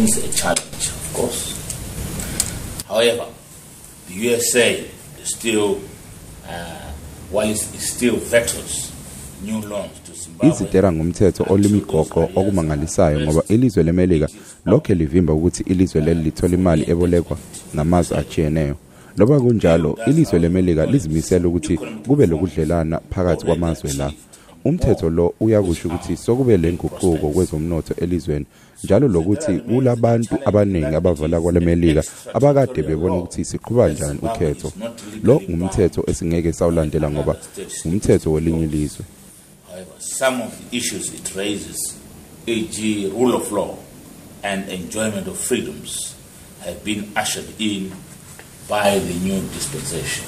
remains a challenge, of course. However, the USA still, uh, while it still vetoes new Zimbabwe, izitera ngumthetho olimigoqo okumangalisayo ngoba ilizwe lemelika lokhe livimba ukuthi ilizwe leli lithola imali ebolekwa ngamazwe ajiyeneyo loba kunjalo ilizwe lemelika lizimisela ukuthi kube lokudlelana phakathi kwamazwe la. Umthetho lo uyakusho ukuthi sokube lenguquko kwezomnotho elizweni njalo lokuthi kulabantu abaningi abavela kwalemelika abakade bebona ukuthi siqhuba njani ukhetho lo ngumthetho esingeke sawulandela ngoba umthetho welinye ilizwe some of the issues it raises, e.g., rule of law and enjoyment of freedoms, have been ushered in by the new dispensation.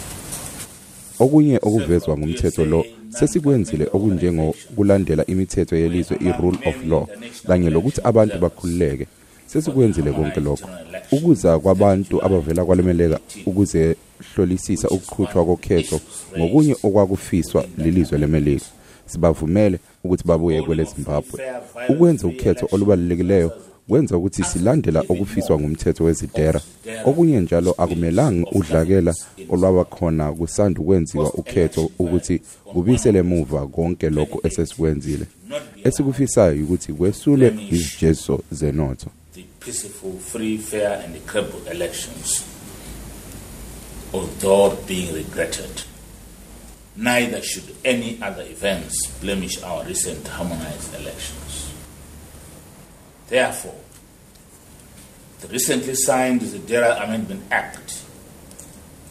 okunye okuvezwa ngumthetho lo sesikwenzile okunjengokulandela imithetho yelizwe i-rule of law kanye lokuthi abantu bakhululeke. Sesikwenzile konke lokho. Ukuza kwabantu abavela kwalemeleka ukuze hlolisisa ukuqhutshwa kokhetho ngokunye okwakufiswa lilizwe lemelika. Sibavumele ukuthi babuye kwele zimbabwe ukwenza ukhetho olubalulekileyo kwenza ukuthi silandela okufiswa ngumthetho wezidera okunye njalo akumelanga udlakela olwaba khona kusanda ukwenziwa ukhetho ukuthi kubisele emuva konke lokho esesikwenzile esikufisayo ukuthi kwesulwe izijeziso zenotho peaceful, free, fair, and credible elections, although being regretted. Neither should any other events blemish our recent harmonized elections. Therefore, the recently signed Zedera Amendment Act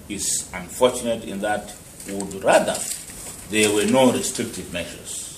is unfortunate in that we would rather there were no restrictive measures